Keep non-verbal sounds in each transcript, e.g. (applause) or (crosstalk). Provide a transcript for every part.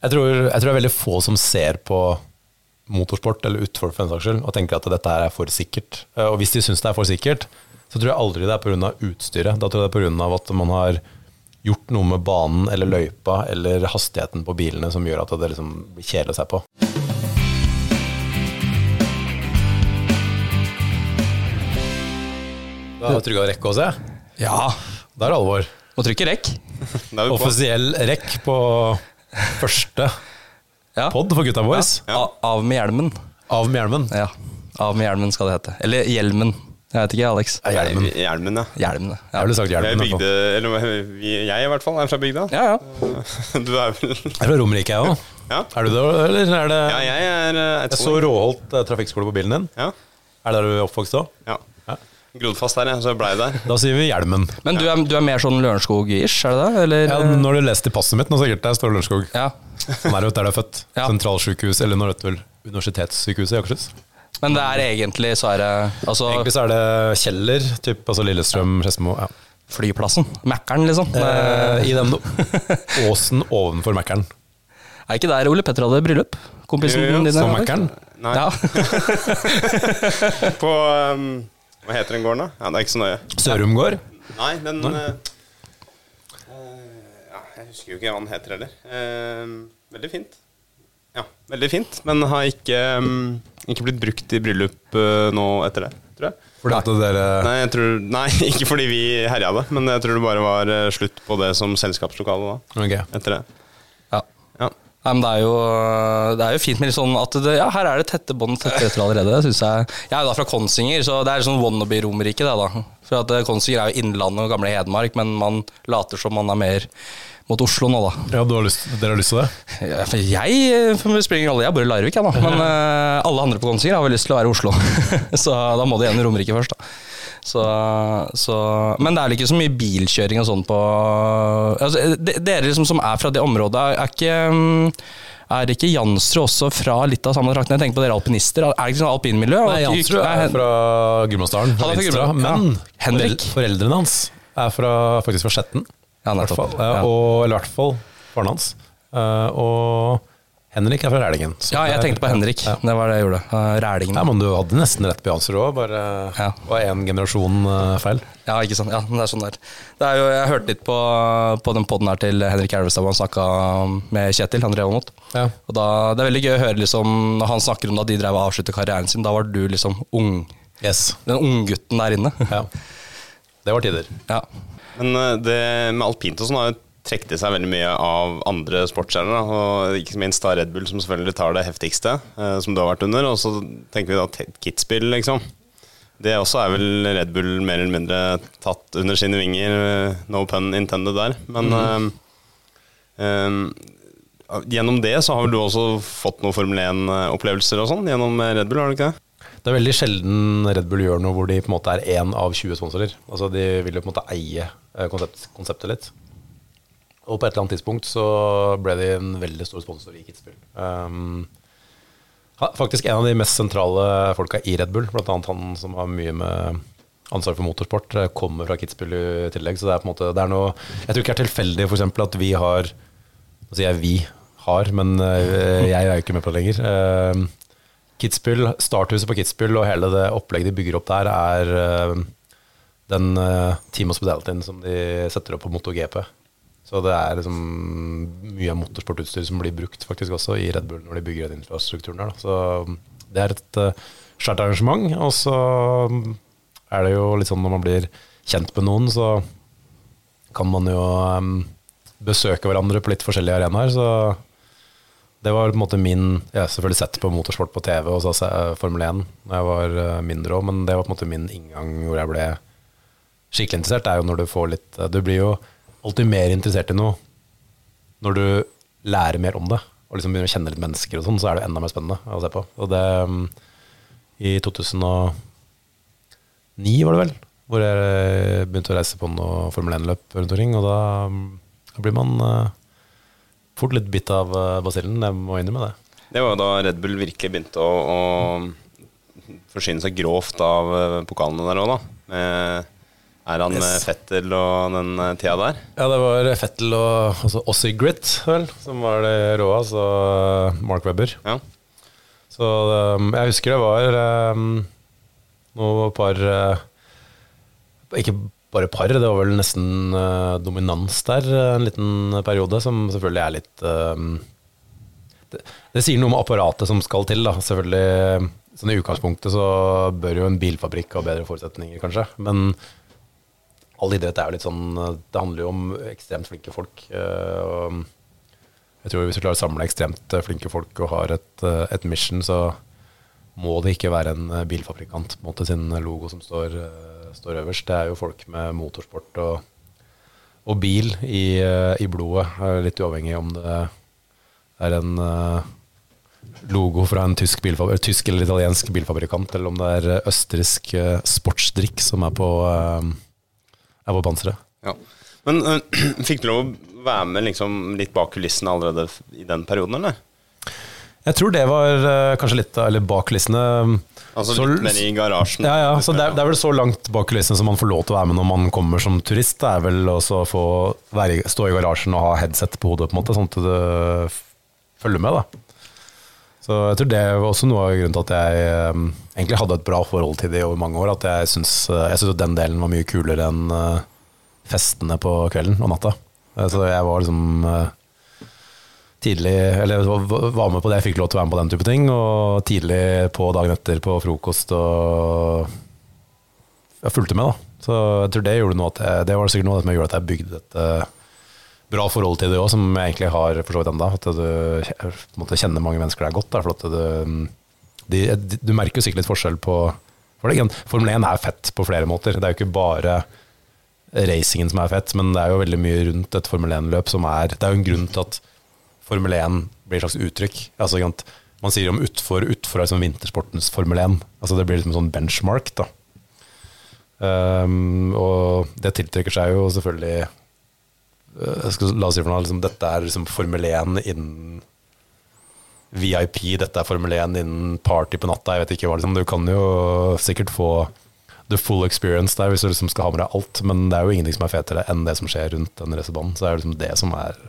Jeg tror, jeg tror det er veldig få som ser på motorsport eller utfor for den saks skyld og tenker at dette her er for sikkert. Eh, Og hvis de syns det er for sikkert, så tror jeg aldri det er pga. utstyret. Da tror jeg det er pga. at man har gjort noe med banen eller løypa eller hastigheten på bilene som gjør at det liksom blir kjedelig å se på. Da har trykka rekk også, jeg. Ja. Da er det alvor. Må trykke rekk. (laughs) Offisiell rekk på første Ja. pod for gutta boys. Ja. av med hjelmen. Av med hjelmen. Ja. Av med hjelmen skal det hete. Eller hjelmen. Jeg vet ikke, Alex. Hjelmen. Hjelmen, ja. Hjelmen, ja. Jeg ville sagt Jeg hjelmen. fall. bygde, eller jeg i hvert fall er fra bygda. Ja, ja. (laughs) Du er vel Jeg er fra Romerike, jeg òg. Ja, Er du det, eller er det ja jeg er eh, Jeg så. Råholt eh, trafikkskole på bilen din. Ja, Er det der du er oppvokst òg? ja. Grodd fast her, jeg, så jeg blei der. Da sier vi hjelmen. Men du er, du er mer sånn Lørenskog-ish, er det det? Eller? Ja, når du leste i passet mitt nå, sikkert der står Lørenskog. Ja. Sånn er det der du er født. Ja. Sentralsykehus, eller nå vet du vel Universitetssykehuset i Akershus. Men det er egentlig så er det altså Egentlig så er det Kjeller, typ, altså Lillestrøm, Skedsmo. Ja. flyplassen. Mækkern, liksom. Eh, I den (laughs) åsen ovenfor Mækkern. er ikke der Ole Petter hadde bryllup? Kompisen Jo, jo, din? Som? Mækkern. Nei, Ja. (laughs) (laughs) på um, Hva heter den gården, da? Ja, Det er ikke så nøye. Sørum gård. Nei, den Nei. Uh, ja, Jeg husker jo ikke hva den heter heller. Uh, veldig fint. Ja, veldig fint. Men har ikke, um, ikke blitt brukt i bryllup uh, nå etter det, tror jeg. Fordi at dere Nei, tror, nei, (laughs) ikke fordi vi herja det, men jeg tror det bare var slutt på det som selskapslokale da. Ok. Etter det. ja. Ja. Nei, men det er, jo, det er jo fint med litt sånn at det, ja, her er det tette bånd tette etter allerede. Synes jeg. Jeg er jo da fra Konsinger, så det er sånn wannabe Romerike. Det, da. For at eh, Konsinger er jo Innlandet og gamle Hedmark, men man later som man er mer mot Oslo nå, da. Ja, du har lyst, dere har lyst til det? Ja, for jeg for springer alle. jeg bor i Larvik, jeg, da. Men uh, (laughs) alle andre på Konsinger har vel lyst til å være i Oslo. (laughs) så da må du i Romerike først, da. Så, så, men det er vel ikke så mye bilkjøring og sånn på altså, de- Dere liksom som er fra det området, er, ikke mm, er ikke Jansrud også fra litt av samme trakten? Jeg tenker på dere alpinister. Er det ikke sånn alpinmiljø? Nei, Jansrud er fra Gudbrandsdalen, men. Henrik. foreldrene hans er fra, faktisk fra Skjetten. Ja, nettopp. Ja, Ja. og, eller i hvert fall faren hans. Eh, og Henrik er fra Rælingen. så Ja, jeg tenkte på Henrik. Ja. Det var det jeg gjorde. Rælingen. Ja, men du hadde nesten rett på Jansrud òg, bare Ja. var én generasjon eh, feil. Ja, ikke sant. Ja, men det er sånn der. Det er jo, jeg hørte litt på, på den poden her til Henrik Elvestad hvor han snakka med Kjetil, han drev mot. Ja. Og da, Det er veldig gøy å høre liksom, når han snakker om da de drev og avsluttet karrieren sin. Da var du liksom ung. Yes. Den unggutten der inne. Ja. Det var tider. Ja. Men eh, det med alpint og sånn har jo trukket seg veldig mye av andre sportsstjerner. Og ikke minst da Red Bull, som selvfølgelig tar det heftigste, eh, som du har vært under. Og så tenker vi da Kitzbühel, liksom. Det også er vel Red Bull mer eller mindre tatt under sine vinger. eh, No pun intended der. Men eh, eh, gjennom det så har vel du også fått noen Formel 1-opplevelser og sånn gjennom Red Bull, har du ikke det? Det er veldig sjelden Red Bull gjør noe hvor de på en måte er én av 20 sponsorer. Altså De vil jo på en måte eie eh, konsept, konseptet litt. Og på et eller annet tidspunkt så ble de en veldig stor sponsor i Kitzbühel. Um, faktisk en av de mest sentrale folka i Red Bull, bl.a. han som har mye med ansvar for motorsport, eh, kommer fra Kitzbühel i tillegg. Så det er på en måte det er noe Jeg tror ikke det er tilfeldig eksempel, at vi har Nå sier jeg vi har, men eh, jeg er jo ikke med på det lenger. Eh, Kitzbühel, Starthuset på Kitzbühel og hele det opplegget de bygger opp der, er den Team Hospitalityen som de setter opp på MotoGP. Så det er liksom mye av motorsportutstyr som blir brukt faktisk også i Red Bull når de bygger den infrastrukturen der. Da. Så det er et uh, svært arrangement. Og så er det jo litt sånn når man blir kjent med noen, så kan man jo um, besøke hverandre på litt forskjellige arenaer. Så det var på en måte min Jeg har selvfølgelig sett på motorsport på TV og så se- Formel 1 da jeg var eh, mindre òg, men det var på en måte min inngang hvor jeg ble skikkelig interessert. Det er jo når du får litt Du blir jo alltid mer interessert i noe når du lærer mer om det. Og liksom begynner å kjenne litt mennesker og sånn, så er det enda mer spennende å se på. Og det mm, I 2009 var det vel, hvor jeg begynte å reise på noe Formel 1-løp rundt omkring, og da, da blir man eh, fort litt bitt av eh, basillen. Jeg må innrømme det. Det var jo da Red Bull virkelig begynte å, å forsyne seg grovt av eh, pokalene der òg, da. Med Er han med Fettel og den eh, tida der? Ja, det var Fettel og også Ossie Grit, vel, som var det rå. Altså Mark Webber. Ja. Så jeg husker det var um, noe par Ikke bare par, det var vel nesten uh, dominans der en liten periode, som selvfølgelig er litt um, det, det, sier noe om apparatet som skal til, da. Selvfølgelig. Sånn I utgangspunktet så bør jo en bilfabrikk ha bedre forutsetninger, kanskje. Men all idrett er jo litt sånn Det handler jo om ekstremt flinke folk. Uh, jeg tror Hvis du klarer å samle ekstremt flinke folk og har et, et mission, så må det ikke være en bilfabrikant på en måte sin logo som står, står øverst. Det er jo folk med motorsport og, og bil i, i, blodet. Litt uavhengig om det er en logo fra en tysk, tysk, eller italiensk bilfabrikant, eller om det er østerriksk sportsdrikk som er på, er på panseret. Ja. Men øh, (clears throat) fikk du lov å være med liksom litt bak kulissene allerede i den perioden, eller? Jeg tror det var uh, kanskje litt Eller bak kulissene. Altså så, litt mer i garasjen? Ja, ja. Så det er, det er, vel så langt bak kulissene som man får lov til å være med når man kommer som turist. Det er vel også å få være, stå i garasjen og ha headset på hodet, på en måte, sånn at du følger med. da. Så jeg tror det var også noe av grunnen til at jeg um, egentlig hadde et bra forhold til det over mange år. At jeg syns, at den delen var mye kulere enn uh, festene på kvelden og natta. Så jeg var liksom tidlig Eller var med på det, jeg fikk lov til å være med på den type ting. Og tidlig på dagen etter på frokost og Jeg fulgte med, da. Så jeg tror det gjorde noe at jeg, det var sikkert noe som gjorde at jeg bygde et bra forhold til det òg, som jeg egentlig har for så vidt ennå. At du måtte kjenne mange mennesker der godt. Da, for at du, de, du merker jo sikkert litt forskjell på for det, Formel 1 er fett på flere måter. Det er jo ikke bare racingen som er fett, men det er jo veldig mye rundt et Formel 1-løp som er Det er jo en grunn til at Formel 1 blir et slags uttrykk. Altså, man sier om utfor, utfor er liksom vintersportens Formel 1. Altså, det blir liksom en sånn benchmark, da. Um, og det tiltrekker seg jo selvfølgelig skal, La oss si for noe, liksom, dette er liksom Formel 1 innen VIP, dette er Formel 1 innen party på natta. Jeg vet ikke hva liksom. Du kan jo sikkert få the full experience der hvis du liksom skal ha med deg alt, men det er jo ingenting som er fetere enn det som skjer rundt den racerbanen. Så det er jo liksom det som er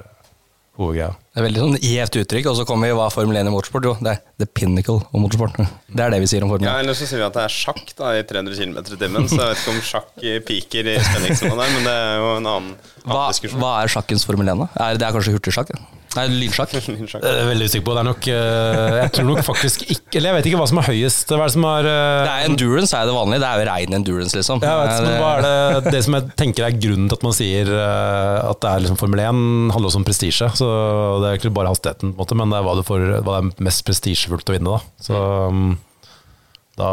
hovedgreia. Det er veldig sånn gjevt uttrykk, og så kommer vi hva Formel 1 i motorsport. Jo, det er the pinnacle of motorsport. (laughs) Det er det vi sier om Formel 1. Ja, Eller så sier vi at det er sjakk da, i 300 km i timen, så jeg vet ikke om sjakk piker i spenningssona der, men det er jo en annen, annen hva, diskusjon. Hva er sjakkens Formel 1, da? Er, det er kanskje hurtigsjakk? Ja. Nei, lynsjakk. (laughs) Jeg er veldig usikker på. Det er nok eh, Jeg tror nok faktisk ikke Eller jeg vet ikke hva som er høyest. Hva er det som er eh, Det er endurance er det vanlige. Det er jo rein endurance, liksom. Ja, vet, men hva er det, det som jeg tenker er grunnen til at man sier eh, at det er liksom Formel 1, handler også om prestisje. Så det er ikke bare hastigheten, på en måte, men det er hva, du får, hva det er mest prestisjefullt å vinne. Da. Så mm, da,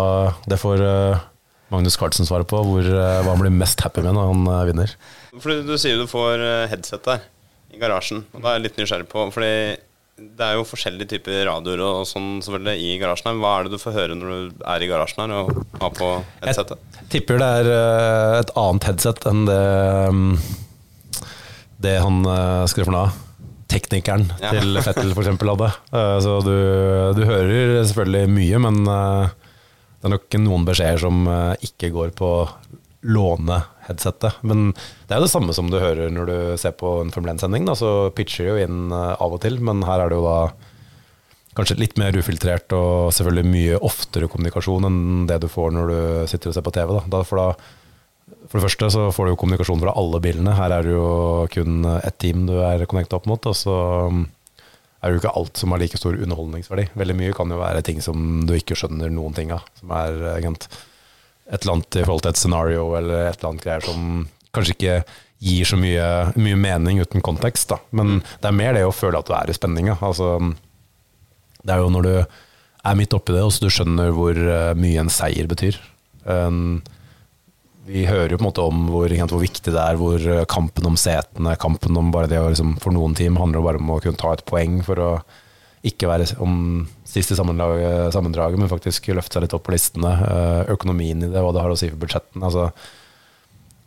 det får Magnus Carlsen svare på, hvor, hva han blir mest happy med når han vinner. Fordi Du sier du får headset der i garasjen. Og da er jeg litt nysgjerrig på Fordi det er jo forskjellige typer radioer og sånn selvfølgelig i garasjen. her Hva er det du får høre når du er i garasjen her og har på headsetet? Jeg tipper det er eh, et annet headset enn det mm, Det han for noe Teknikeren ja. til Fettel f.eks. hadde. Eh, så du, du, hører selvfølgelig mye, men det er nok noen beskjeder som ikke går på låne headsetet. Men det er jo det samme som du hører når du ser på en Formel 1-sending. Så pitcher de jo inn eh, av og til, men her er det jo da kanskje litt mer ufiltrert og selvfølgelig mye oftere kommunikasjon enn det du får når du sitter og ser på TV. Da. for, da, for det første så får du jo kommunikasjon fra alle bilene. Her er det jo kun ett team du er connecta opp mot. Og så mm, er det jo ikke alt som har like stor underholdningsverdi. Veldig mye kan jo være ting som du ikke skjønner noen ting av. Som er egentlig et eller annet i forhold til et scenario eller et eller annet greier som kanskje ikke gir så mye, mye mening uten kontekst. Da. Men mm. det er mer det å føle at du er i spenninga. Altså, det er jo når du er midt oppi det, og så du skjønner hvor uh, mye en seier betyr. Um, vi hører jo på en måte om hvor, hvor viktig det er, hvor uh, kampen om setene, kampen om bare det å liksom, For noen team handler det bare om å kunne ta et poeng for å ikke være om siste sammendraget, men faktisk løfte seg litt opp på listene. Eh, økonomien i det, hva det har å si for budsjettene. Altså,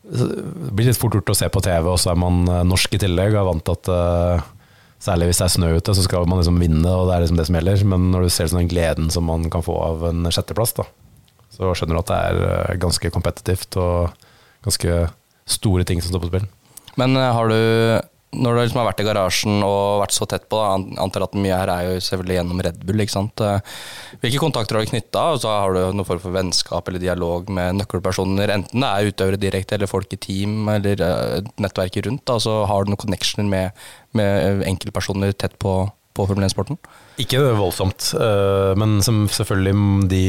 det blir litt fort gjort å se på TV, og så er man eh, norsk i tillegg og er vant til at Særlig hvis det er snø ute, så skal man liksom vinne, og det er liksom det som gjelder. Men når du ser sånn den gleden som man kan få av en sjetteplass, da, så skjønner du at det er ganske kompetitivt. Og ganske store ting som står på spill. Men eh, har du, når du liksom har vært i garasjen og vært så tett på, da, antar at mye her er jo selvfølgelig gjennom Red Bull, ikke sant. Eh, Hvilke kontakter har du knytta? Og så har du noen form for vennskap eller dialog med nøkkelpersoner, enten det er utøvere direkte eller folk i team eller eh, nettverket rundt. Da. Så har du noen connectioner med, med enkeltpersoner tett på, på Formel 1-sporten? Ikke voldsomt, men som selvfølgelig de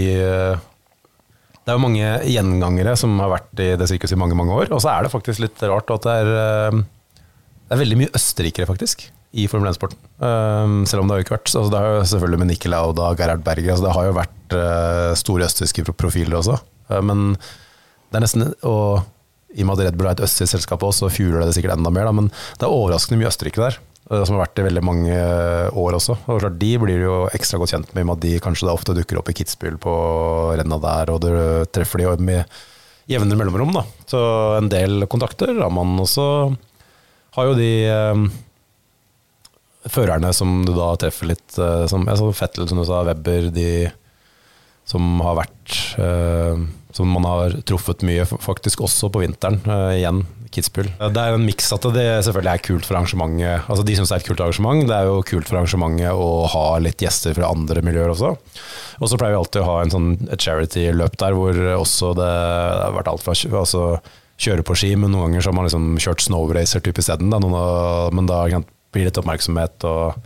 Det er jo mange gjengangere som har vært i det sirkuset i mange mange år. Og så er det faktisk litt rart at det er, øh, det er veldig mye østerrikere, faktisk, i Formel 1-sporten. Um, selv om det har jo ikke vært altså Det har jo selvfølgelig med Nikki og og Gerhard Berger altså Det har jo vært øh, store østerrikske profiler også. Men det er nesten Og i og med at Red Bull er et østerriksk selskap også, så fjuler det sikkert enda mer. Da, men det er overraskende mye østerrikere der. Som har vært i veldig mange øh, år også. Og klart, De blir jo ekstra godt kjent med, i med at de kanskje da ofte dukker opp i Kitzbühel på renna der, og du treffer de med jevnere mellomrom. da. Så en del kontakter har man også. Har jo de eh, førerne som du da treffer litt, eh, som altså Fettel, som du sa, Webber, de som har vært øh, Som man har truffet mye, faktisk også på vinteren. øh, igjen, Kitzbühel. Det er en miks at det selvfølgelig er kult for arrangementet. Altså De syns det er et kult arrangement. Det er jo kult for arrangementet å ha litt gjester fra andre miljøer også. Og så pleier vi alltid å ha en sånn, charity-løp der hvor også det, det har vært alt fra altså, kjøre på ski, men noen ganger så har man liksom kjørt snowracer-type isteden. Men da blir det litt oppmerksomhet, og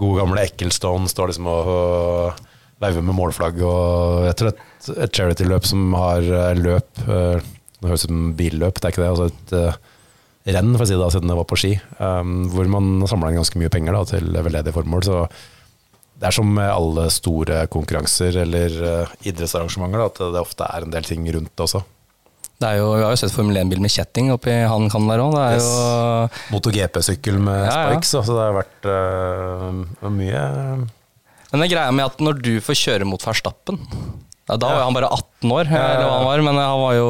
gode gamle Ecclestone står liksom og, og med målflagg. Og jeg tror et, et charity-løp som har eh, løp eh, Det høres ut som billøp, det er ikke det. Altså et eh, renn, for å si det, siden det var på ski. um, hvor man samla inn ganske mye penger da, til veldedige formål. Så det er som med alle store konkurranser eller uh, idrettsarrangementer, da, at det ofte er en del ting rundt det også. Det er jo, vi har jo sett Formel 1-bil med kjetting oppi han kan der òg. Yes. jo MotoGP-sykkel med Ja, ja. spikes, så det har vært uh, mye Men det greia med at når du får kjøre mot Verstappen Da var han bare 18 år, eller hva han var, men han var jo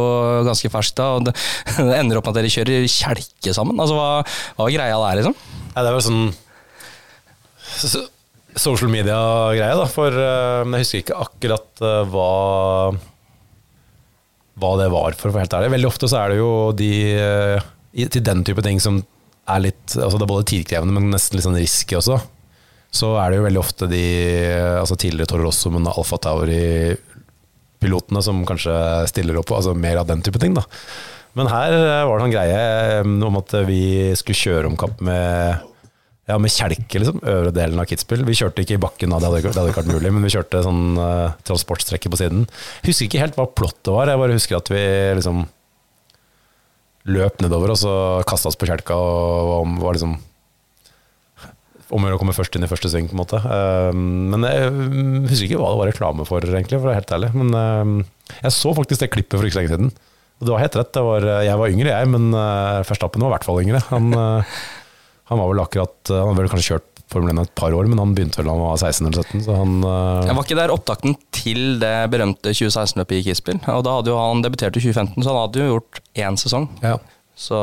ganske fersk da. Og det, (laughs) det ender opp med at dere kjører kjelke sammen. Altså, Hva, hva var greia der, liksom? Ja, det var sånn social media-greie, da. For eh, jeg husker ikke akkurat eh, hva hva det var, for å være helt ærlig. Veldig ofte så er det jo de eh, Til den type ting som er litt altså Det er både tidkrevende, men nesten litt sånn risky også. Så er det jo veldig ofte de eh, altså tidligere Toro Rosso, men Alfa Tauri-pilotene som kanskje stiller opp, altså mer av den type ting, da. Men her eh, var det en greie eh, om at vi skulle kjøre om kapp med ja, med kjelke, liksom. Øvre delen av Kitzbühel. Vi kjørte ikke i bakken, det hadde, det hadde ikke vært mulig, men vi kjørte sånn uh, transportstrekke på siden. Husker ikke helt hva plottet var, jeg bare husker at vi liksom løp nedover, og så kasta oss på kjelka og var, var liksom om å komme først inn i første sving, på en måte. Eh, men jeg mm, husker ikke hva det var reklame for, egentlig, for å være helt ærlig. Men eh, jeg så faktisk det klippet for ikke så lenge siden. Og du har helt rett, det var, jeg var yngre, jeg, men uh, Verstappen var i hvert fall yngre. Han, (laughs) eh, han var vel akkurat Han hadde vel kanskje kjørt Formel 1 et par år, men han begynte vel da han var 16 eller 17, så han eh, Jeg var ikke der opptakten til det berømte 2016-løpet i Kitzbühel. Og da hadde jo han debutert i 2015, så han hadde jo gjort én sesong. ja. Så,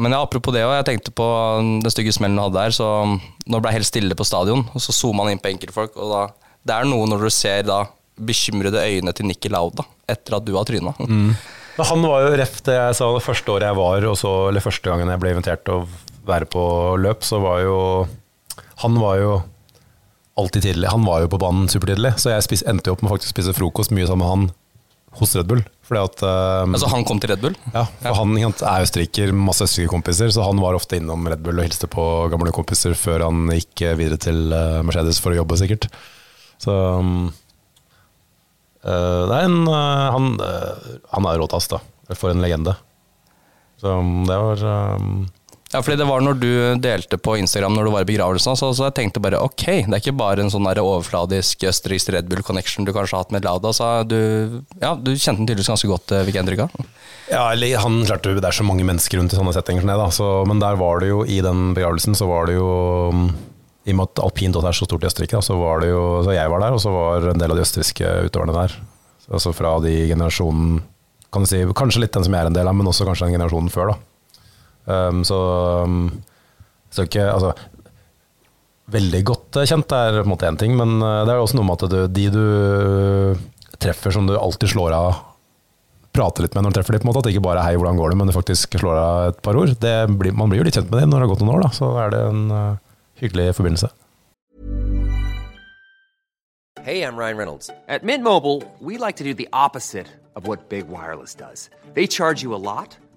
men ja, apropos det òg, jeg tenkte på den stygge smellen du hadde der. Så nå ble det helt stille på stadion, og så zoomer man inn på enkeltfolk. Og da, det er noe når du ser da bekymrede øyne til Nikki Lauda etter at du har tryna. Mm. han var jo ref det jeg sa det første året jeg var, så, eller første gangen jeg ble invitert til å være på løp, så var jo Han var jo alltid tidlig. Han var jo på banen supertidlig, så jeg spis, endte jo opp med faktisk å spise frokost mye sammen med han hos Red Bull. Fordi at um, Altså, han kom til Red Bull. Ja, for han ikke sant, er østerriker, masse østerrikerkompiser, så han var ofte innom Red Bull og hilste på gamle kompiser før han gikk eh, videre til eh, Mercedes for å jobbe, sikkert. Så um, det er en Han, han er råtass, da. For en legende. Så det var um, Ja, fordi det var når du delte på Instagram når du var i begravelsen, så, så jeg tenkte bare ok, det er ikke bare en sånn overfladisk østerriksk Red Bull connection du kanskje har hatt med Lauda, så du, ja, du kjente den tydeligvis ganske godt, fikk jeg inntrykk av. Ja, eller han klarte Det er så mange mennesker rundt i sånne settinger som det, da. Så, men der var det jo, i den begravelsen, så var det jo um, I og med at alpint er så stort i Østerrike, så var det jo Så jeg var der, og så var en del av de østerrikske utøverne der. Altså fra de generasjonen Kan du si Kanskje litt den som jeg er en del av, men også kanskje den generasjonen før, da. Um, så um, Så ikke Altså Veldig godt eh, kjent er på en måte én ting, men eh, det er også noe med at du, de du treffer som du alltid slår av prater litt med når du treffer dem, på en måte, at det ikke bare er 'hei, hvordan går det', men du faktisk slår av et par ord. Blir, man blir jo litt kjent med dem når det har gått noen år, da, så er det en uh, hyggelig forbindelse. Hey, I'm Ryan Reynolds. At Mint Mobile, we like to do the opposite of what Big Wireless does. They charge you a lot,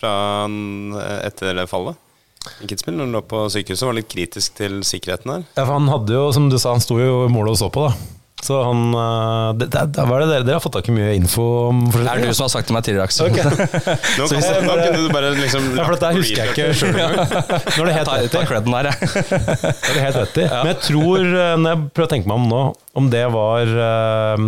fra, eh, etter det fallet. I Kitzbühel, når han lå på sykehuset, var litt kritisk til sikkerheten her. Ja, for han hadde jo, som du sa, han sto jo i målet og så på, da. Så han uh, det, det, det, Hva er det dere, dere har fått tak i mye info om? Det er du som har sagt til meg tidligere, Aksel. (laughs) Nå, kan, nå kunne du bare liksom Ja, for dette husker jeg ikke sjøl (laughs) engang. Nå er det helt rett ta i. Der, jeg. Det er helt rett i. Men jeg tror, eh, når jeg prøver å tenke meg om nå, om det var eh,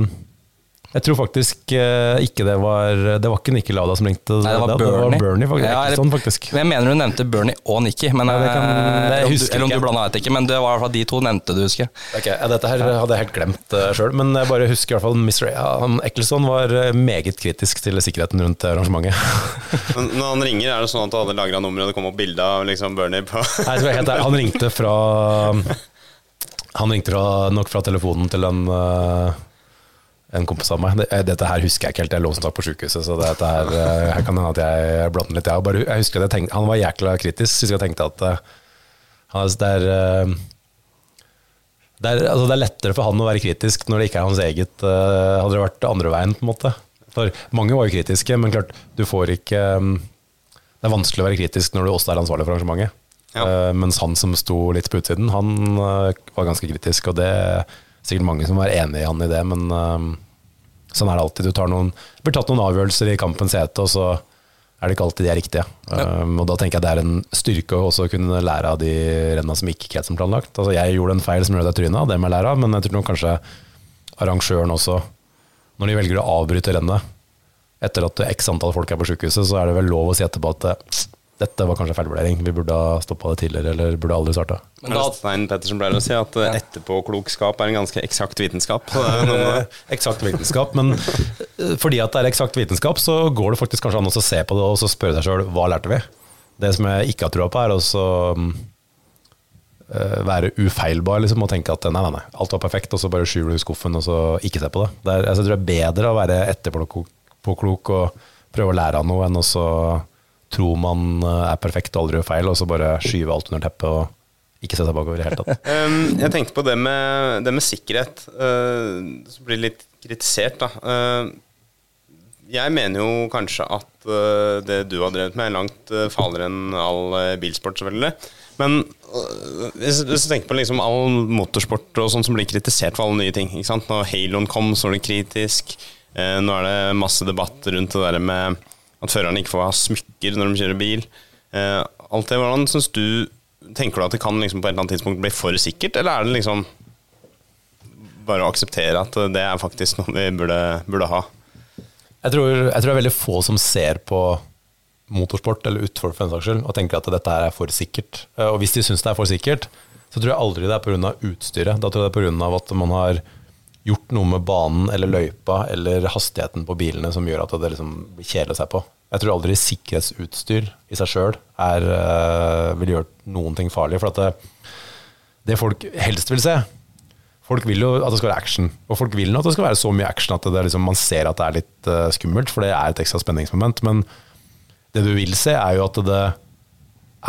Jeg tror faktisk eh, ikke det var Det var ikke Nikki Lauda som ringte. Nei, det var det Bernie. var Bernie faktisk. Ja, eller- sånn, faktisk. Jeg mener du nevnte Bernie og Nikki. Men, Ja, det kan- eh, det eller om du- husker eller om du blanda, vet ikke. Men det var i hvert fall de to nevnte du, husker jeg. Okay, ja, Dette her hadde jeg helt glemt uh, sjøl, men jeg bare husker i hvert fall Mr. Ja, han Eccleston var eh, meget kritisk til sikkerheten rundt arrangementet. (laughs) Men Når han ringer, er det sånn at du hadde lagra nummeret og det kom opp bilde av liksom Bernie på Nei, jeg tror jeg helt han ringte fra (laughs) Han ringte fra, nok fra telefonen til en, eh, en kompis av meg. Eh, dette her husker jeg ikke helt, jeg lå som sagt på sykehuset, så dette her, eh, her kan hende at jeg blander litt. Jeg, bare, jeg husker at jeg tenkte, Han var jækla kritisk. Husker jeg tenkte at altså, det, er, det, er, altså det er lettere for han å være kritisk når det ikke er hans eget Hadde det vært andre veien, på en måte. For mange var jo kritiske, men klart, du får ikke Det er vanskelig å være kritisk når du også er ansvarlig for arrangementet. Ja. Mens han som sto litt på utsiden, han var ganske kritisk. Og det sikkert mange som var enig i han i det, men eh, sånn er det alltid. Du tar noen, blir tatt noen avgjørelser i kampens hete, og så er det ikke alltid de er riktige. Um, og da tenker jeg det er en styrke å også kunne lære av de rennene som ikke gikk helt som planlagt. Altså jeg gjorde en feil som gjorde det trynet, av, det må jeg lære av, men jeg tror kanskje arrangøren også, når de velger å avbryte rennet etter at x antall folk er på sykehuset, så er det vel lov å si etterpå at eh, dette var kanskje feilvurdering, vi burde ha stoppa det tidligere, eller burde aldri starta. Men Er da, Stein Pettersen pleier å si at ja. etterpåklokskap er en ganske eksakt vitenskap. (laughs) Det. Eksakt vitenskap, men eh, fordi at det er eksakt vitenskap, så går det faktisk kanskje an å se på det og så spørre seg sjøl hva lærte vi? Det som jeg ikke har trua på, er også eh, være ufeilbar liksom, og tenke at nei, nei, nei, alt var perfekt, og så bare skyver du i skuffen og så ikke se på det. det er, altså, jeg tror det er bedre å være etterpåklok og prøve å lære av noe, enn å så tro man eh, er perfekt og aldri gjør feil, og så bare skyve alt under teppet og ikke se seg bakover i det hele tatt. (laughs) Um, jeg tenkte på det med, det med sikkerhet, uh, som blir litt kritisert. Da. Uh, jeg mener jo kanskje at uh, det du har drevet med, er langt uh, farligere enn all bilsport, selvfølgelig. Men hvis, du tenker på liksom all motorsport og sånn som blir kritisert for alle nye ting ikke sant? Når Haloen kom, så var det kritisk. Nå er det masse debatt rundt det der med at førerne ikke får ha smykker når de kjører bil. Eh, alt det, hvordan synes du Tenker du at det kan liksom på et eller annet tidspunkt bli for sikkert, eller er det liksom bare å akseptere at det er faktisk noe vi burde, burde ha? Jeg tror, jeg tror det er veldig få som ser på motorsport, eller utfor for den saks skyld, og tenker at dette er for sikkert. Eh, Og hvis de syns det er for sikkert, så tror jeg aldri det er pga. utstyret. Da tror jeg det er pga. at man har gjort noe med banen eller løypa eller hastigheten på bilene som gjør at det liksom blir å på. Jeg tror aldri sikkerhetsutstyr i seg sjøl vil gjøre noen ting farlig. For det, det folk helst vil se Folk vil jo at det skal være action, og folk vil jo at det skal være så mye action at liksom, man ser at det er litt uh, skummelt, for det er et ekstra spenningsmoment. Men det du vil se, er jo at det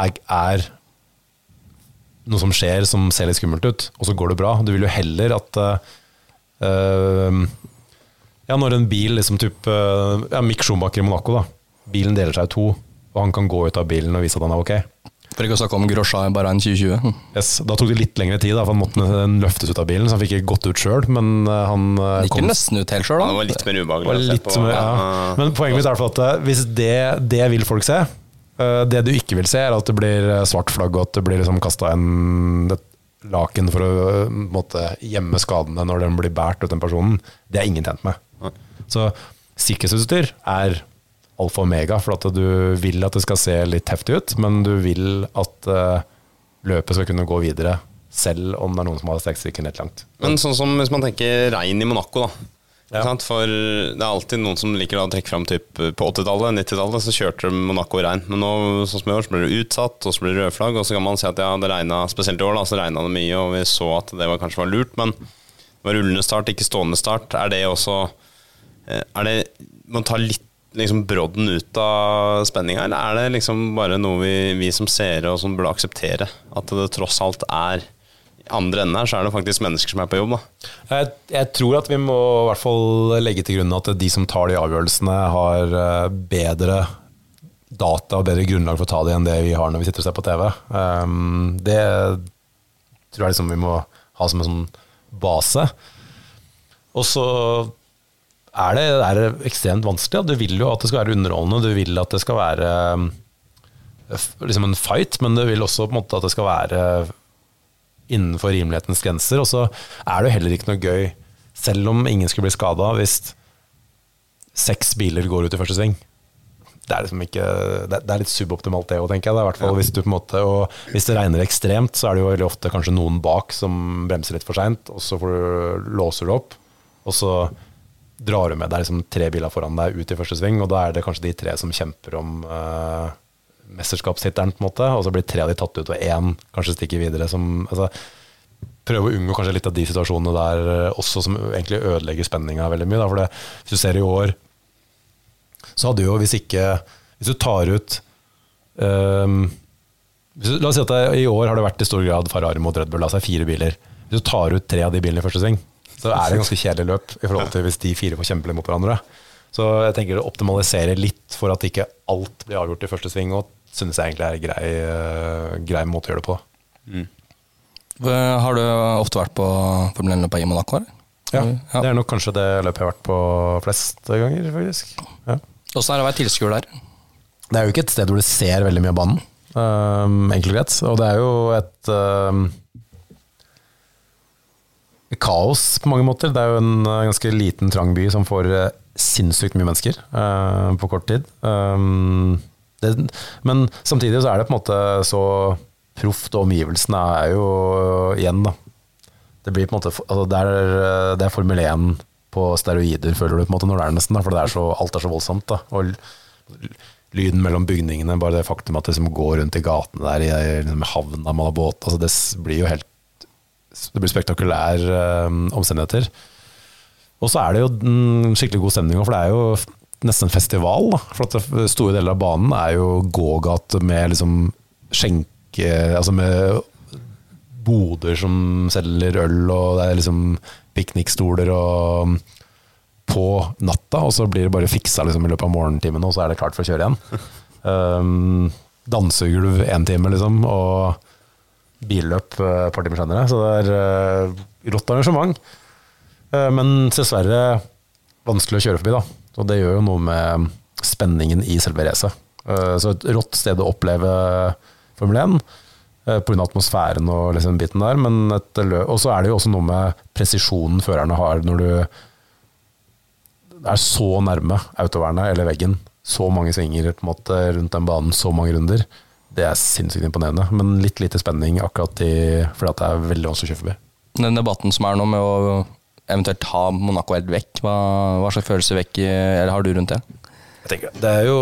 er, er noe som skjer som ser litt skummelt ut, og så går det bra. Du vil jo heller at eh, eh, Ja, når en bil liksom type eh, ja, Mick Schumacher i Monaco, da. Bilen deler seg i to, og han kan gå ut av bilen og vise at han er ok. for ikke å snakke om Grosja i Bahrain 2020. Yes, da tok det litt lengre tid, da, for han måtte løftes ut av bilen, så han fikk ikke gått ut sjøl. Men eh, han eh, Gikk kom nesten ut helt sjøl, Ja, det var litt mer ubehagelig litt på. ja. Men poenget mitt er i hvert fall at hvis det, det vil folk se, det du ikke vil se, er at det blir svart flagg, og at det blir liksom kasta en et laken for å en måte, gjemme skadene når den blir båret ut, den personen. Det er ingen tjent med. Så sikkerhetsutstyr er alfa og omega. For at du vil at det skal se litt heftig ut, men du vil at uh, løpet skal kunne gå videre, selv om det er noen som har strekt strikken litt langt. Men sånn som hvis man tenker regn i Monaco, da. Ja. For det er alltid noen som liker å trekke fram typ, på 80-tallet, 90-tallet, så kjørte Monaco i regn. Men nå, sånn som i år, så blir det utsatt, og så blir det rødflagg, og så kan man si at ja, det regna spesielt i år, da, så regna det mye, og vi så at det var, kanskje var lurt, men det var rullende start, ikke stående start. Er det også eh, Er det Man tar litt liksom brodden ut av spenninga, eller er det liksom bare noe vi, vi som seere og som burde akseptere? At det tross alt er andre enden her, så er det faktisk mennesker som er på jobb, da. Jeg, jeg tror at vi må i hvert fall legge til grunn at de som tar de avgjørelsene, har eh, bedre data og bedre grunnlag for å ta det enn det vi har når vi sitter og ser på TV. Um, det tror jeg liksom vi må ha som en sånn base. Og så er det, er ekstremt vanskelig. Du vil jo at det skal være underholdende, du vil at det skal være um, liksom en fight, men du vil også på en måte at det skal være innenfor rimelighetens grenser. Og så er det jo heller ikke noe gøy, selv om ingen skulle bli skada, hvis seks biler går ut i første sving. Det er liksom ikke Det er litt suboptimalt, det òg, tenker jeg. Det er hvert fall hvis, du på en måte, og hvis det regner ekstremt, så er det jo veldig ofte kanskje noen bak som bremser litt for seint, og så får du, låser du opp, og så drar du med deg liksom tre biler foran deg ut i første sving, og da er det kanskje de tre som kjemper om uh, mesterskapstittelen, på en måte, og så blir tre av de tatt ut, og én kanskje stikker videre. Som, altså, prøve å unngå kanskje litt av de situasjonene der eh, også som egentlig ødelegger spenninga veldig mye. Da. For det, hvis du ser i år, så hadde jo hvis ikke Hvis du tar ut um, du, La oss si at det, i år har det vært i stor grad Ferrari mot Red Bull, altså fire biler. Hvis du tar ut tre av de bilene i første sving, så er det en ganske kjedelig løp i forhold til hvis de fire får kjempe mot hverandre. Så jeg tenker å optimalisere litt for at ikke alt blir avgjort i første sving, og synes jeg egentlig er en grei, eh, grei måte å gjøre det på. Har du ofte vært på Formel 1-løpet i Monaco? eller? Ja, Ja. Det er nok kanskje det løpet jeg har vært på flest ganger, faktisk. Ja. Åssen er det å være tilskuer der? Det er jo ikke et sted hvor du ser veldig mye av banen, um, enkelt og greit. Og det er jo et um, kaos på mange måter. Det er jo en ganske liten, trang by som får uh, sinnssykt mye mennesker uh, på kort tid. Um, det, men samtidig så er det på en måte så proft, og omgivelsene er jo igjen, da. Det blir på en måte altså det, er, uh, det er Formel 1 på steroider, føler du, på en måte, når det er nesten. Da, for er så, alt er så voldsomt. Da. Og lyden mellom bygningene, bare det faktum at det liksom går rundt i gatene der i liksom, havna man har båt, altså det blir jo helt Det blir spektakulære eh, omstendigheter. Og så er det jo en skikkelig god stemning, for det er jo nesten en festival. Da. For store deler av banen er jo gågate med liksom skjenke Altså med boder som selger øl, og det er liksom piknikstoler og på natta, og så blir det bare fiksa liksom, i løpet av morgentimene, og så er det klart for å kjøre igjen. (laughs) Um, dansegulv én time, liksom, og billøp et et par timer senere. Så det er uh, rått arrangement. Eh, men dessverre vanskelig å kjøre forbi, da. Og det gjør jo noe med spenningen i selve racet. Eh, så et rått sted å oppleve Formel 1 eh, pga. atmosfæren og liksom biten der. Og så er det jo også noe med presisjonen førerne har når du er så nærme autovernet eller veggen. Så mange svinger på en måte rundt den banen, så mange runder. Det er sinnssykt imponerende. Men litt lite spenning akkurat i, fordi det er veldig vanskelig å kjøre forbi. Den debatten som er nå med å eventuelt ta Monaco helt vekk, hva, hva slags følelse vekk, har du rundt det? Jeg tenker, det er jo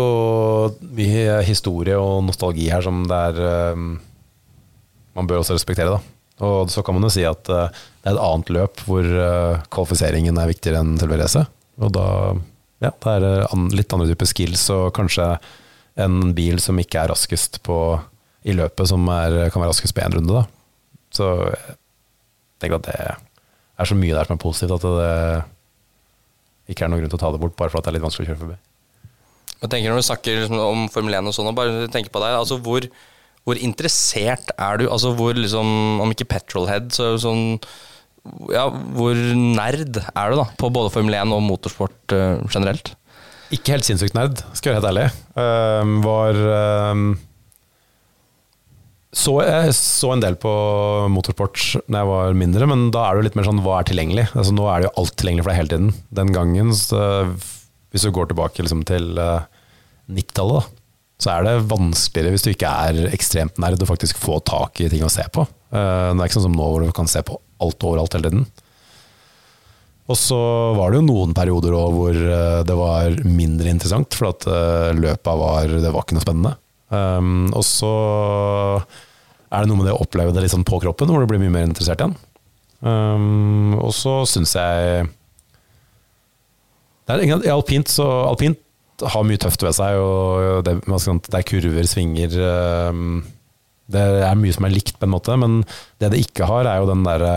mye historie og nostalgi her som det er um, Man bør også respektere, da. Og så kan man jo si at uh, det er et annet løp hvor uh, kvalifiseringen er viktigere enn selve racet. Og da ja, det er eh, an, litt andre typer skills og kanskje en bil som ikke er raskest på, i løpet, som er, kan være raskest på én runde. Da. Så jeg tenker at det er så mye der som er positivt at det ikke er noen grunn til å ta det bort, bare for at det er litt vanskelig å kjøre forbi. Jeg tenker Når du snakker liksom om Formel 1 og sånn, og bare tenker på deg, altså hvor, hvor interessert er du? Altså hvor liksom, Om ikke petrolhead, så sånn ja, Hvor nerd er du da på både Formel 1 og motorsport eh, generelt? Ikke helt sinnssykt nerd, skal jeg være helt ærlig. Ehm, var ehm, så Jeg så en del på motorsport da jeg var mindre, men da er det jo litt mer sånn hva er tilgjengelig? Altså Nå er det jo alt tilgjengelig for deg hele tiden. Den gangen, så, hvis du går tilbake liksom til uh, 90-tallet, så er det vanskeligere hvis du ikke er ekstremt nerd å faktisk få tak i ting å se på. Uh, det er ikke sånn som nå hvor du kan se på alt overalt hele tiden. Og så var det jo noen perioder hvor eh, det var mindre interessant, for at eh, løpa var Det var ikke noe spennende. Um, og så er det noe med det å oppleve det litt sånn på kroppen, hvor du blir mye mer interessert igjen. Um, og så syns jeg det er, i alpint, så alpint har mye tøft ved seg, og det, det er kurver, svinger um, Det er mye som er likt, på en måte, men det det ikke har, er jo den derre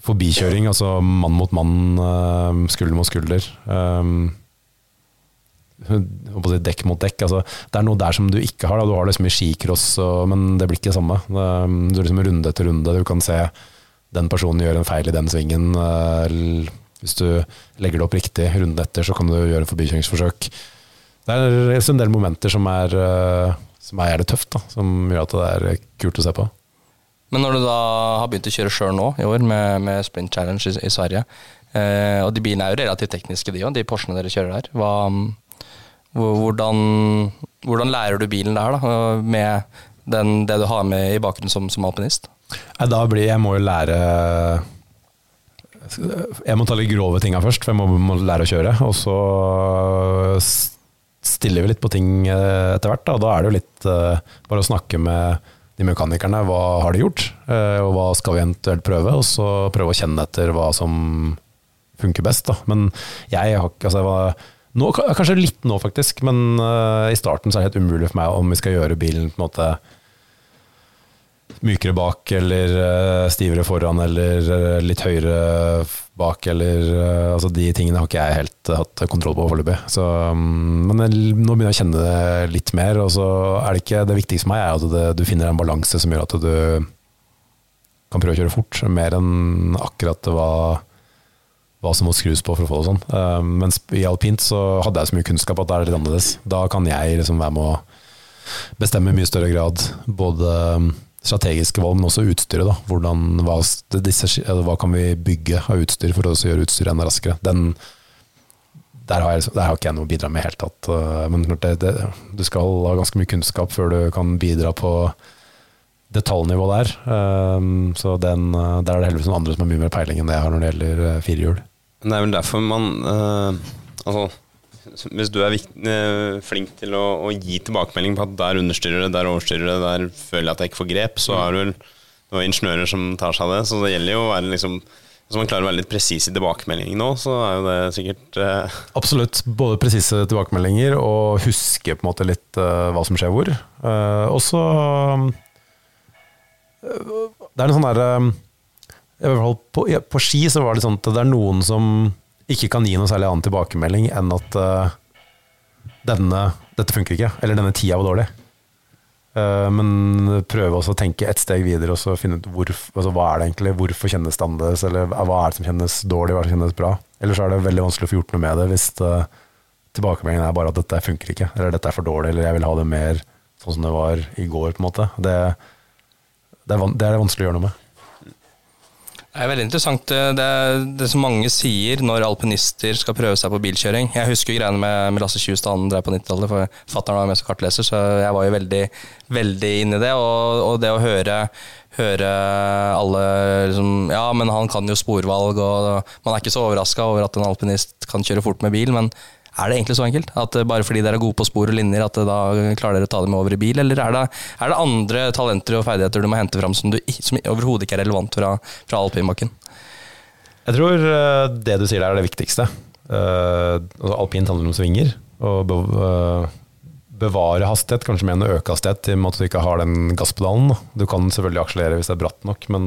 forbikjøring, altså mann mot mann, skulder mot skulder. Um, jeg holdt på å si dekk mot dekk. Altså, det er noe der som du ikke har. Da. Du har liksom i skicross, men det blir ikke det samme. Det, du er liksom runde etter runde. Du kan se den personen gjør en feil i den svingen. eh, Hvis du legger det opp riktig runden etter, så kan du gjøre en forbikjøringsforsøk. Det er en del momenter som er, eh, som er jævlig tøft, da, som gjør at det er kult å se på. Men når du da har begynt å kjøre sjøl nå i år, med, med Sprint Challenge i, i Sverige, eh, og de bilene er jo relativt tekniske, de òg, de Porschene dere kjører der. Hva, hvordan, hvordan lærer du bilen der, da, med den, det du har med i bakgrunnen som, som alpinist? Da blir Jeg må jo lære Jeg må ta litt grove tinga først, for jeg må, må lære å kjøre. Og så stiller vi litt på ting eh, etter hvert. Da. da er det jo litt eh, bare å snakke med de mekanikerne. Hva har de gjort, eh, og hva skal vi eventuelt prøve? Og så prøve å kjenne etter hva som funker best. Da. Men jeg har ikke altså, jeg var, nå, Kanskje litt nå, faktisk, men uh, i starten så er det helt umulig for meg om vi skal gjøre bilen på en måte mykere bak eller uh, stivere foran eller uh, litt høyere bak eller Altså de tingene har ikke jeg helt hatt kontroll på foreløpig. Mm, Men jeg, nå begynner jeg å kjenne det litt mer, og så er det ikke Det viktigste for meg er at det, du finner en balanse som gjør at du kan prøve å kjøre fort, mer enn akkurat hva hva som må skrus på for å få det sånn. Uh, mens i alpint så hadde jeg så mye kunnskap at det er litt annerledes. Da kan jeg liksom være med å bestemme i mye større grad både um, strategiske valg, men også utstyret. Da. Hvordan, hva, disse, hva kan vi bygge av utstyr for å gjøre utstyret enda raskere? Den, der, har jeg, der har ikke jeg noe å bidra med i det hele tatt. uh, Men det, det, du skal ha ganske mye kunnskap før du kan bidra på detaljnivå der. Um, Så den, der er det heldigvis noen andre som har mye mer peiling enn det jeg har når det gjelder firehjul. Det er vel derfor man uh, Altså, hvis du er viktig, uh, flink til å, å gi tilbakemelding på at der understyrer det, der overstyrer det, der føler jeg at jeg ikke får grep, så er det vel noen ingeniører som tar seg av det. Så det gjelder jo å være liksom Hvis man klarer å være litt presis i tilbakemeldingen nå, så er jo det sikkert eh, Absolutt. Både presise tilbakemeldinger og huske på en måte litt uh, hva som skjer hvor. Uh, og så um, Det er en sånn derre i hvert fall på, ja, på ski så var det sånn at det er noen som ikke kan gi noe særlig annen tilbakemelding enn at uh, denne, dette funker ikke, eller denne tida var dårlig. Uh, men prøve også å tenke et steg videre og så finne ut hvor, altså, hva er det egentlig, hvorfor kjennes det annerledes, eller hva er det som kjennes dårlig, hva er det som kjennes bra. Eller så er det veldig vanskelig å få gjort noe med det hvis uh, tilbakemeldingen er bare at dette funker ikke, eller dette er for dårlig, eller jeg vil ha det mer sånn som det var i går, på en måte. Det, det, er, det er det vanskelig å gjøre noe med. Det er veldig interessant det, det, som mange sier når alpinister skal prøve seg på bilkjøring. Jeg husker greiene med, med Lasse Kjustad han drev på 90-tallet, for fatter'n var med som kartleser, så jeg var jo veldig, veldig inne i det. Og, og det å høre, høre alle liksom Ja, men han kan jo sporvalg, og man er ikke så overraska over at en alpinist kan kjøre fort med bil, men er det egentlig så enkelt? At eh, bare fordi dere er gode på spor og linjer, at eh, da klarer dere å ta dem over i bil? Eller er det, er det andre talenter og ferdigheter du må hente fram som, du, som overhodet ikke er relevant fra, fra alpinbakken? Jeg tror eh, det du sier der er det viktigste. Altså alpint handler om svinger. Og be bevare hastighet, kanskje mer enn å øke hastighet, i og med at du ikke har den gasspedalen. Du kan selvfølgelig akselere hvis det er bratt nok, men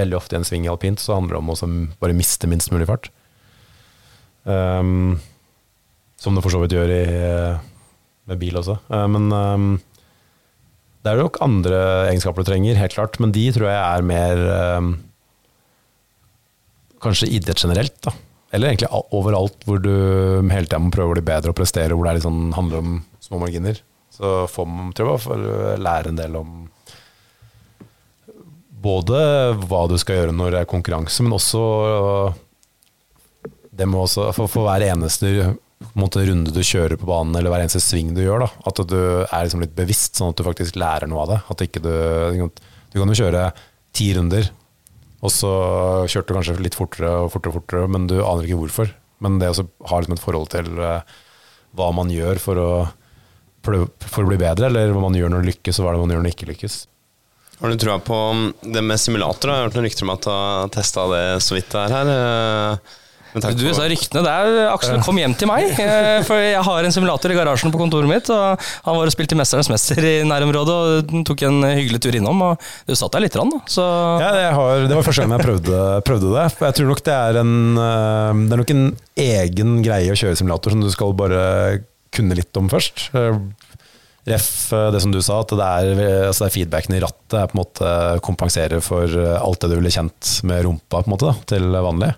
veldig ofte i en sving i alpint så handler det om å bare miste minst mulig fart. Um, som det for så vidt gjør i, eh, med bil også. Eh, men um, det er nok andre egenskaper du trenger, helt klart, men de tror jeg er mer kanskje idrett generelt, da. Eller egentlig overalt hvor du hele tida må prøve å bli bedre og prestere, hvor det sånn, handler om små marginer. Så får man, tror jeg, får lære en del om både hva du skal gjøre når det er konkurranse, men også det må også, for, for hver eneste måte, runde du kjører på banen, eller hver eneste sving du gjør. Da. At du er liksom litt bevisst, sånn at du faktisk lærer noe av det. At ikke du, du kan jo kjøre ti runder, og så kjørte du kanskje litt fortere og fortere, og fortere men du aner ikke hvorfor. Men det å ha liksom et forhold til uh, hva man gjør for å, for å bli bedre, eller hva man gjør når det lykkes, og hva man gjør når det ikke lykkes. Har du trua på det med simulator? Jeg har hørt noen rykter om at du har testa det så vidt det er her. Du sa ryktene. Det er Aksel, kom hjem til meg. (laughs) Eh, for jeg har en simulator i garasjen på kontoret mitt. Og han var og spilte Mesternes mester i nærområdet og tok en hyggelig tur innom. Og du satt der litt, da. Så. Ja, har, det, var første gang jeg prøvde, prøvde, det. Jeg tror nok det er en eh, Det er nok en egen greie å kjøre simulator som du skal bare kunne litt om først. Eh, ref det som du sa, at det er, altså det er feedbacken i rattet er på en måte kompenserer for alt det du ville kjent med rumpa på en måte da, til vanlig.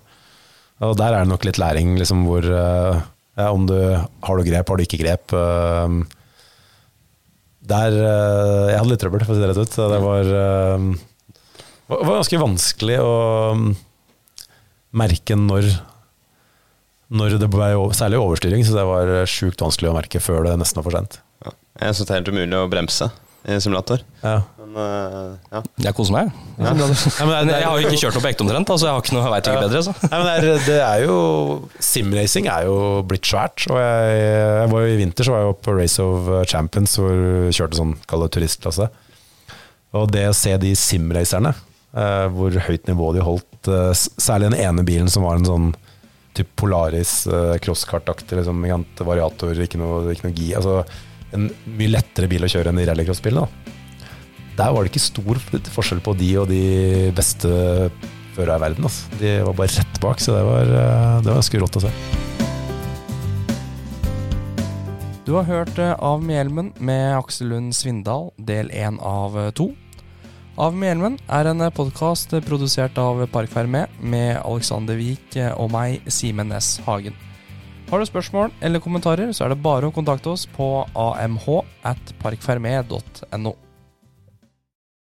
Og der er det nok litt læring, liksom, hvor uh, ja, Om du har du grep, har du ikke grep. Uh, der uh, Jeg hadde litt trøbbel, for å si det rett ut. Det var, det var ganske vanskelig å um, merke når når det ble særlig overstyring, så det var sjukt vanskelig å merke før det nesten var for sent. Ja. Jeg syns det er helt umulig å bremse i simulator. Ja. Men, uh, ja. Jeg koser meg. Ja. (laughs) men jeg har jo ikke kjørt opp ekte omtrent, altså jeg har ikke noe, jeg veit ikke bedre. Så. Nei, men det er, det er jo Simracing er jo blitt svært. Og jeg, jeg var jo I vinter så var jeg på Race of Champions, hvor vi kjørte sånn kall turistklasse. Og det å se de simracerne, uh, hvor høyt nivå de holdt, uh, særlig den ene bilen som var en sånn typ Polaris crosskartaktig liksom, variator, ikke noe, ikke noe gi. Altså, en mye lettere bil å kjøre enn de rallycrossbilene. Der var det ikke stor forskjell på de og de beste førerne i verden. Altså. De var bare rett bak, så det var, eh, det ganske rått å se. Du har hørt eh, Av med hjelmen med Aksel Lund Svindal, del én av eh, to. Av med hjelmen er en podkast produsert av Park Fermé med Alexander Wiik og meg, Simen Næss Hagen. Har du spørsmål eller kommentarer, så er det bare å kontakte oss på amh at parkfermé.no.